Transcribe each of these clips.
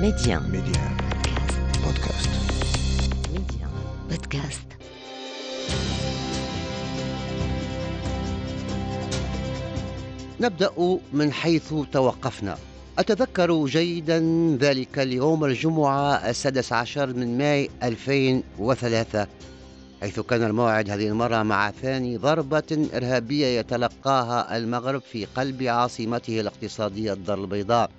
Média. Média. Podcast. Média. Podcast. نبدأ من حيث توقفنا أتذكر جيدا ذلك اليوم الجمعة السادس عشر من ماي 2003 حيث كان الموعد هذه المرة مع ثاني ضربة إرهابية يتلقاها المغرب في قلب عاصمته الاقتصادية الدار البيضاء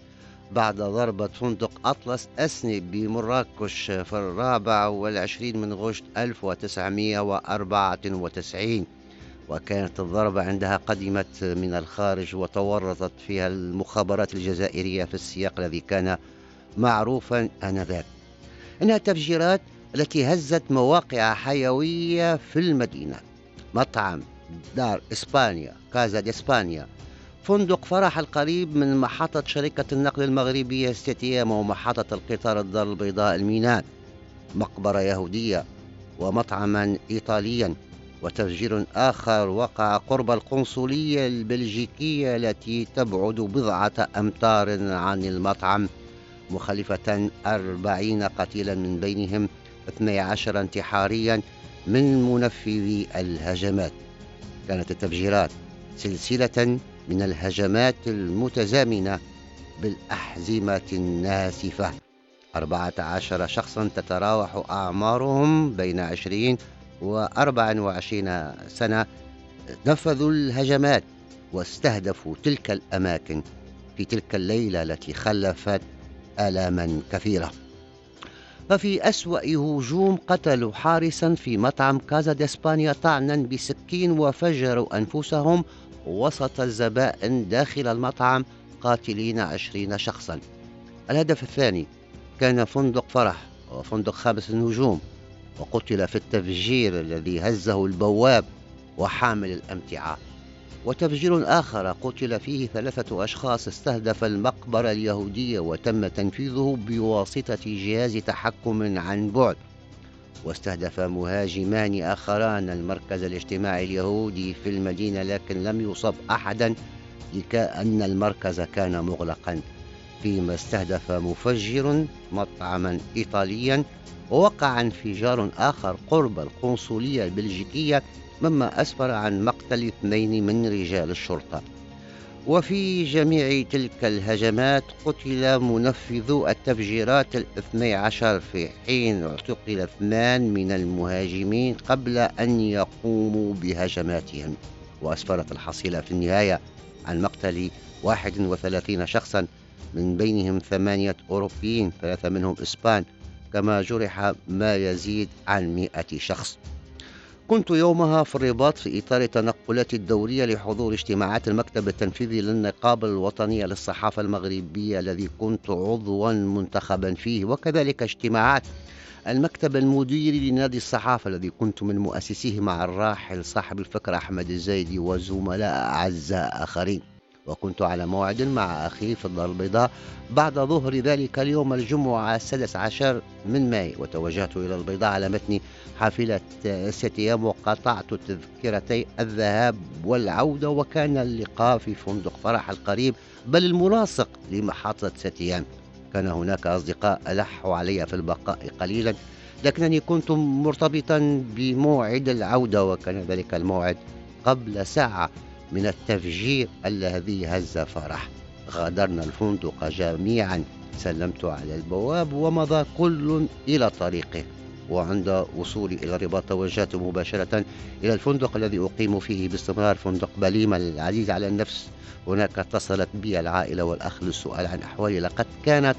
بعد ضربة فندق أطلس أسني بمراكش في الرابع والعشرين من غشت 1994 وكانت الضربة عندها قدمت من الخارج وتورطت فيها المخابرات الجزائرية في السياق الذي كان معروفا آنذاك. إنها تفجيرات التي هزت مواقع حيوية في المدينة. مطعم دار إسبانيا كازا دي إسبانيا فندق فرح القريب من محطة شركة النقل المغربية ستيام ومحطة القطار الدار البيضاء الميناء. مقبرة يهودية ومطعما إيطاليا وتفجير آخر وقع قرب القنصلية البلجيكية التي تبعد بضعة أمتار عن المطعم مخلفة أربعين قتيلا من بينهم 12 انتحاريا من منفذي الهجمات. كانت التفجيرات سلسلة من الهجمات المتزامنة بالأحزمة الناسفة. 14 شخصا تتراوح أعمارهم بين 20 و 24 سنة. نفذوا الهجمات واستهدفوا تلك الأماكن في تلك الليلة التي خلفت آلاما كثيرة. ففي أسوأ هجوم قتلوا حارسا في مطعم كازا ديسبانيا طعنا بسكين وفجروا أنفسهم وسط الزبائن داخل المطعم قاتلين عشرين شخصا. الهدف الثاني كان فندق فرح وفندق خامس النجوم وقتل في التفجير الذي هزه البواب وحامل الأمتعة. وتفجير آخر قتل فيه ثلاثة أشخاص استهدف المقبرة اليهودية وتم تنفيذه بواسطة جهاز تحكم عن بعد. واستهدف مهاجمان آخران المركز الاجتماعي اليهودي في المدينة لكن لم يصب أحدا لكأن المركز كان مغلقا. فيما استهدف مفجر مطعما إيطاليا ووقع انفجار آخر قرب القنصلية البلجيكية مما أسفر عن مقتل اثنين من رجال الشرطة. وفي جميع تلك الهجمات قتل منفذو التفجيرات الاثني عشر في حين اعتقل اثنان من المهاجمين قبل أن يقوموا بهجماتهم. وأسفرت الحصيلة في النهاية عن مقتل 31 شخصا من بينهم ثمانية أوروبيين ثلاثة منهم إسبان كما جرح ما يزيد عن مئة شخص. كنت يومها في الرباط في إطار تنقلاتي الدورية لحضور اجتماعات المكتب التنفيذي للنقابة الوطنية للصحافة المغربية الذي كنت عضوا منتخبا فيه وكذلك اجتماعات المكتب المديري لنادي الصحافة الذي كنت من مؤسسيه مع الراحل صاحب الفكرة أحمد الزايدي وزملاء أعزاء آخرين. وكنت على موعد مع أخي في الدار البيضاء بعد ظهر ذلك اليوم الجمعة السادس عشر من ماي وتوجهت إلى البيضاء على متن حافلة ست أيام وقطعت تذكرتي الذهاب والعودة وكان اللقاء في فندق فرح القريب بل الملاصق لمحطة ست أيام كان هناك أصدقاء ألحوا علي في البقاء قليلا لكنني كنت مرتبطا بموعد العودة وكان ذلك الموعد قبل ساعة. من التفجير الذي هز فرح. غادرنا الفندق جميعا سلمت على البواب ومضى كل إلى طريقه. وعند وصولي إلى الرباط توجهت مباشرة إلى الفندق الذي أقيم فيه باستمرار فندق بليمة العزيز على النفس. هناك اتصلت بي العائلة والأخ للسؤال عن أحوالي. لقد كانت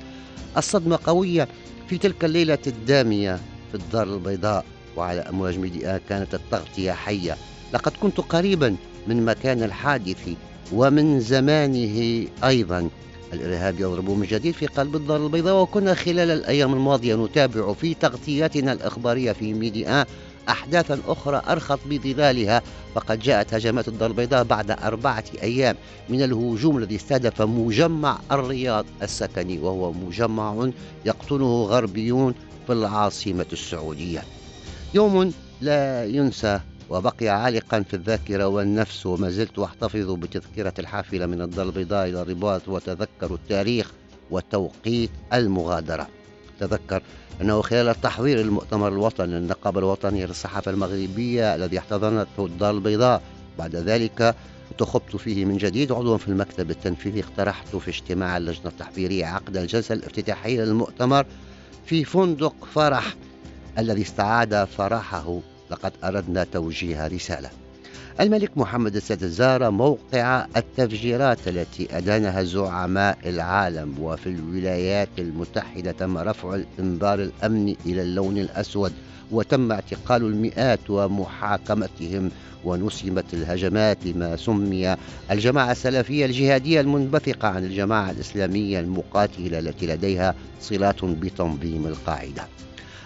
الصدمة قوية في تلك الليلة الدامية في الدار البيضاء. وعلى أمواج ميديا كانت التغطية حية. لقد كنت قريبا من مكان الحادث ومن زمانه أيضا. الإرهاب يضرب من جديد في قلب الدار البيضاء وكنا خلال الأيام الماضية نتابع في تغطياتنا الإخبارية في ميديا أحداثا أخرى أرخت بظلالها. فقد جاءت هجمات الدار البيضاء بعد أربعة أيام من الهجوم الذي استهدف مجمع الرياض السكني وهو مجمع يقطنه غربيون في العاصمة السعودية. يوم لا ينسى وبقي عالقا في الذاكرة والنفس وما زلت أحتفظ بتذكرة الحافلة من الدار البيضاء إلى الرباط وتذكر التاريخ وتوقيت المغادرة. تذكر أنه خلال تحضير المؤتمر الوطني للنقابة الوطنية للصحافة المغربية الذي احتضنته الدار البيضاء بعد ذلك تخبت فيه من جديد عضوا في المكتب التنفيذي اقترحت في اجتماع اللجنة التحضيرية عقد الجلسة الافتتاحية للمؤتمر في فندق فرح الذي استعاد فرحه لقد أردنا توجيه رسالة. الملك محمد السادس زار موقع التفجيرات التي أدانها زعماء العالم وفي الولايات المتحدة تم رفع الإنذار الأمني إلى اللون الأسود وتم اعتقال المئات ومحاكمتهم ونسمت الهجمات لما سمي الجماعة السلفية الجهادية المنبثقة عن الجماعة الإسلامية المقاتلة التي لديها صلات بتنظيم القاعدة.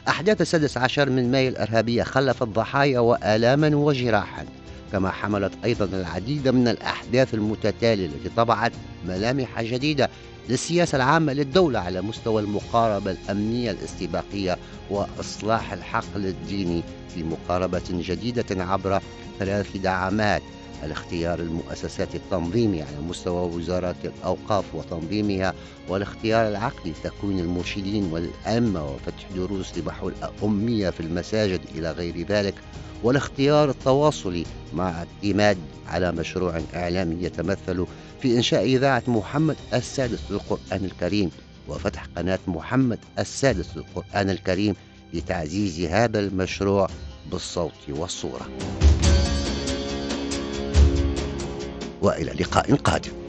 أحداث السادس عشر من مايو الإرهابية خلفت ضحايا وآلاما وجراحا كما حملت أيضا العديد من الأحداث المتتالية التي طبعت ملامح جديدة للسياسة العامة للدولة على مستوى المقاربة الأمنية الاستباقية وإصلاح الحقل الديني في مقاربة جديدة عبر ثلاث دعامات. الاختيار المؤسسات التنظيمي على مستوى وزارات الأوقاف وتنظيمها والاختيار العقلي تكوين المرشدين والأئمة وفتح دروس لبحو الأمية في المساجد إلى غير ذلك والاختيار التواصلي مع اعتماد على مشروع إعلامي يتمثل في إنشاء إذاعة محمد السادس للقرآن الكريم وفتح قناة محمد السادس للقرآن الكريم لتعزيز هذا المشروع بالصوت والصورة. وإلى لقاء قادم.